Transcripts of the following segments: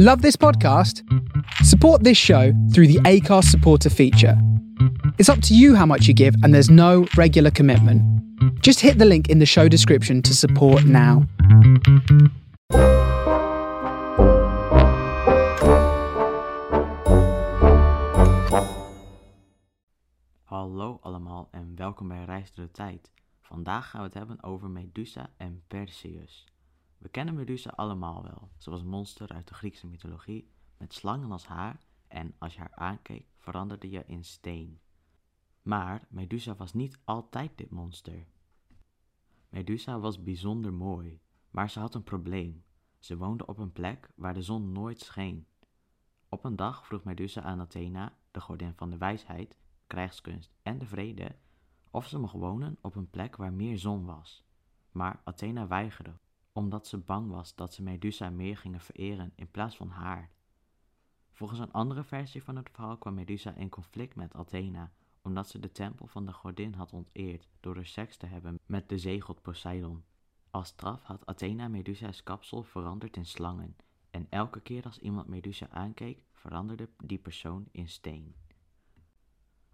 Love this podcast? Support this show through the ACARS supporter feature. It's up to you how much you give, and there's no regular commitment. Just hit the link in the show description to support now. Hallo allemaal en welkom bij Reis door de Tijd. Vandaag gaan we het hebben over Medusa en Perseus. We kennen Medusa allemaal wel. Ze was een monster uit de Griekse mythologie met slangen als haar en als je haar aankeek veranderde je in steen. Maar Medusa was niet altijd dit monster. Medusa was bijzonder mooi, maar ze had een probleem. Ze woonde op een plek waar de zon nooit scheen. Op een dag vroeg Medusa aan Athena, de godin van de wijsheid, krijgskunst en de vrede, of ze mocht wonen op een plek waar meer zon was. Maar Athena weigerde, omdat ze bang was dat ze Medusa meer gingen vereren in plaats van haar. Volgens een andere versie van het verhaal kwam Medusa in conflict met Athena, omdat ze de tempel van de godin had onteerd door er seks te hebben met de zeegod Poseidon. Als straf had Athena Medusa's kapsel veranderd in slangen, en elke keer als iemand Medusa aankeek, veranderde die persoon in steen.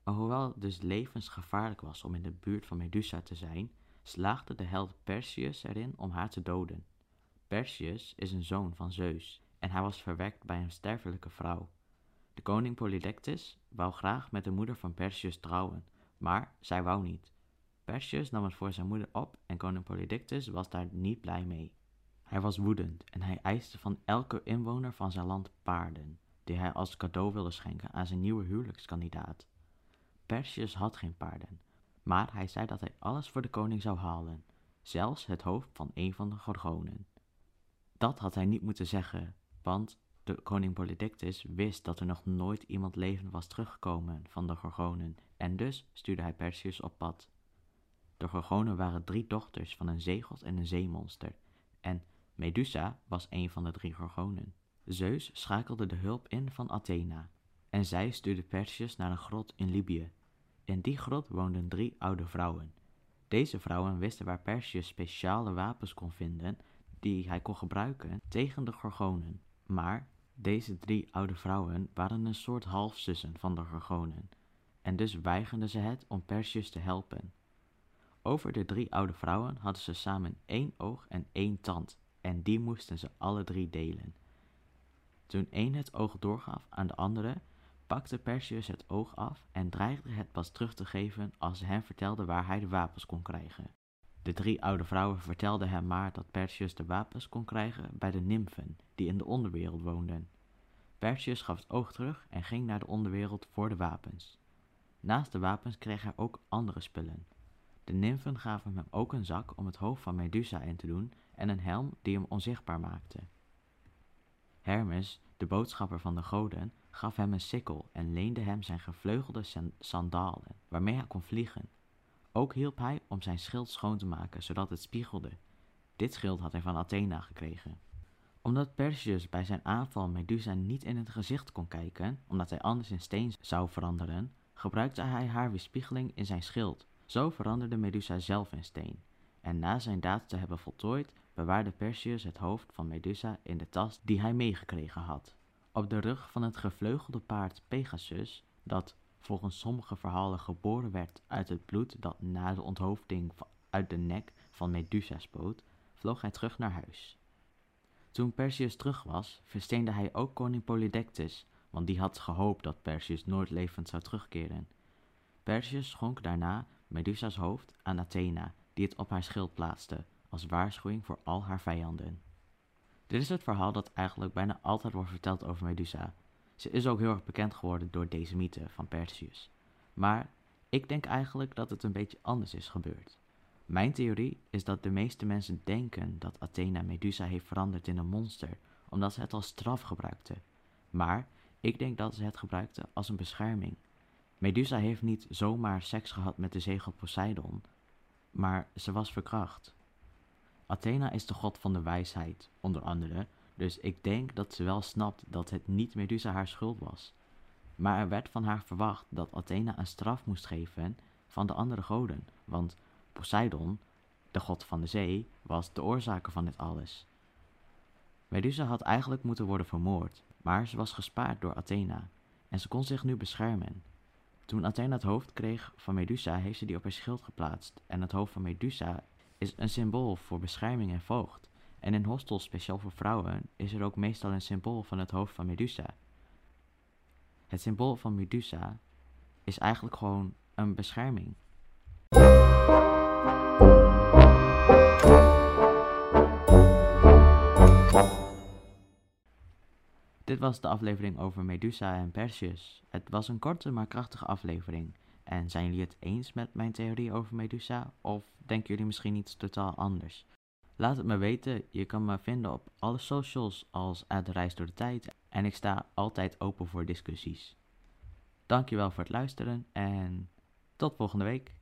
Hoewel het dus levensgevaarlijk was om in de buurt van Medusa te zijn, slaagde de held Perseus erin om haar te doden. Perseus is een zoon van Zeus en hij was verwekt bij een sterfelijke vrouw. De koning Polydectes wou graag met de moeder van Perseus trouwen, maar zij wou niet. Perseus nam het voor zijn moeder op en koning Polydectes was daar niet blij mee. Hij was woedend en hij eiste van elke inwoner van zijn land paarden, die hij als cadeau wilde schenken aan zijn nieuwe huwelijkskandidaat. Perseus had geen paarden, maar hij zei dat hij alles voor de koning zou halen, zelfs het hoofd van een van de gorgonen. Dat had hij niet moeten zeggen, want de koning Polydectes wist dat er nog nooit iemand levend was teruggekomen van de gorgonen, en dus stuurde hij Perseus op pad. De gorgonen waren drie dochters van een zeegod en een zeemonster, en Medusa was een van de drie gorgonen. Zeus schakelde de hulp in van Athena, en zij stuurde Perseus naar een grot in Libië. In die grot woonden drie oude vrouwen. Deze vrouwen wisten waar Perseus speciale wapens kon vinden die hij kon gebruiken tegen de gorgonen. Maar deze drie oude vrouwen waren een soort halfzussen van de gorgonen, en dus weigerden ze het om Perseus te helpen. Over de drie oude vrouwen hadden ze samen één oog en één tand, en die moesten ze alle drie delen. Toen één het oog doorgaf aan de andere, pakte Perseus het oog af en dreigde het pas terug te geven als ze hem vertelde waar hij de wapens kon krijgen. De drie oude vrouwen vertelden hem maar dat Perseus de wapens kon krijgen bij de nymfen die in de onderwereld woonden. Perseus gaf het oog terug en ging naar de onderwereld voor de wapens. Naast de wapens kreeg hij ook andere spullen. De nymfen gaven hem ook een zak om het hoofd van Medusa in te doen en een helm die hem onzichtbaar maakte. Hermes, de boodschapper van de goden, gaf hem een sikkel en leende hem zijn gevleugelde sandalen, waarmee hij kon vliegen. Ook hielp hij om zijn schild schoon te maken, zodat het spiegelde. Dit schild had hij van Athena gekregen. Omdat Perseus bij zijn aanval Medusa niet in het gezicht kon kijken, omdat hij anders in steen zou veranderen, gebruikte hij haar weerspiegeling in zijn schild. Zo veranderde Medusa zelf in steen. En na zijn daad te hebben voltooid, bewaarde Perseus het hoofd van Medusa in de tas die hij meegekregen had. Op de rug van het gevleugelde paard Pegasus, dat volgens sommige verhalen geboren werd uit het bloed dat na de onthoofding uit de nek van Medusa spoot, vloog hij terug naar huis. Toen Perseus terug was, versteende hij ook koning Polydectes, want die had gehoopt dat Perseus nooit levend zou terugkeren. Perseus schonk daarna Medusa's hoofd aan Athena, die het op haar schild plaatste, als waarschuwing voor al haar vijanden. Dit is het verhaal dat eigenlijk bijna altijd wordt verteld over Medusa. Ze is ook heel erg bekend geworden door deze mythe van Perseus. Maar ik denk eigenlijk dat het een beetje anders is gebeurd. Mijn theorie is dat de meeste mensen denken dat Athena Medusa heeft veranderd in een monster, omdat ze het als straf gebruikte. Maar ik denk dat ze het gebruikte als een bescherming. Medusa heeft niet zomaar seks gehad met de zegel Poseidon, maar ze was verkracht. Athena is de god van de wijsheid, onder andere, dus ik denk dat ze wel snapt dat het niet Medusa haar schuld was. Maar er werd van haar verwacht dat Athena een straf moest geven van de andere goden, want Poseidon, de god van de zee, was de oorzaker van dit alles. Medusa had eigenlijk moeten worden vermoord, maar ze was gespaard door Athena en ze kon zich nu beschermen. Toen Athena het hoofd kreeg van Medusa, heeft ze die op haar schild geplaatst. En het hoofd van Medusa is een symbool voor bescherming en voogd. En in hostels, speciaal voor vrouwen, is er ook meestal een symbool van het hoofd van Medusa. Het symbool van Medusa is eigenlijk gewoon een bescherming. Dit was de aflevering over Medusa en Perseus. Het was een korte maar krachtige aflevering. En zijn jullie het eens met mijn theorie over Medusa? Of denken jullie misschien iets totaal anders? Laat het me weten. Je kan me vinden op alle socials als Reis door de Tijd. En ik sta altijd open voor discussies. Dankjewel voor het luisteren en tot volgende week.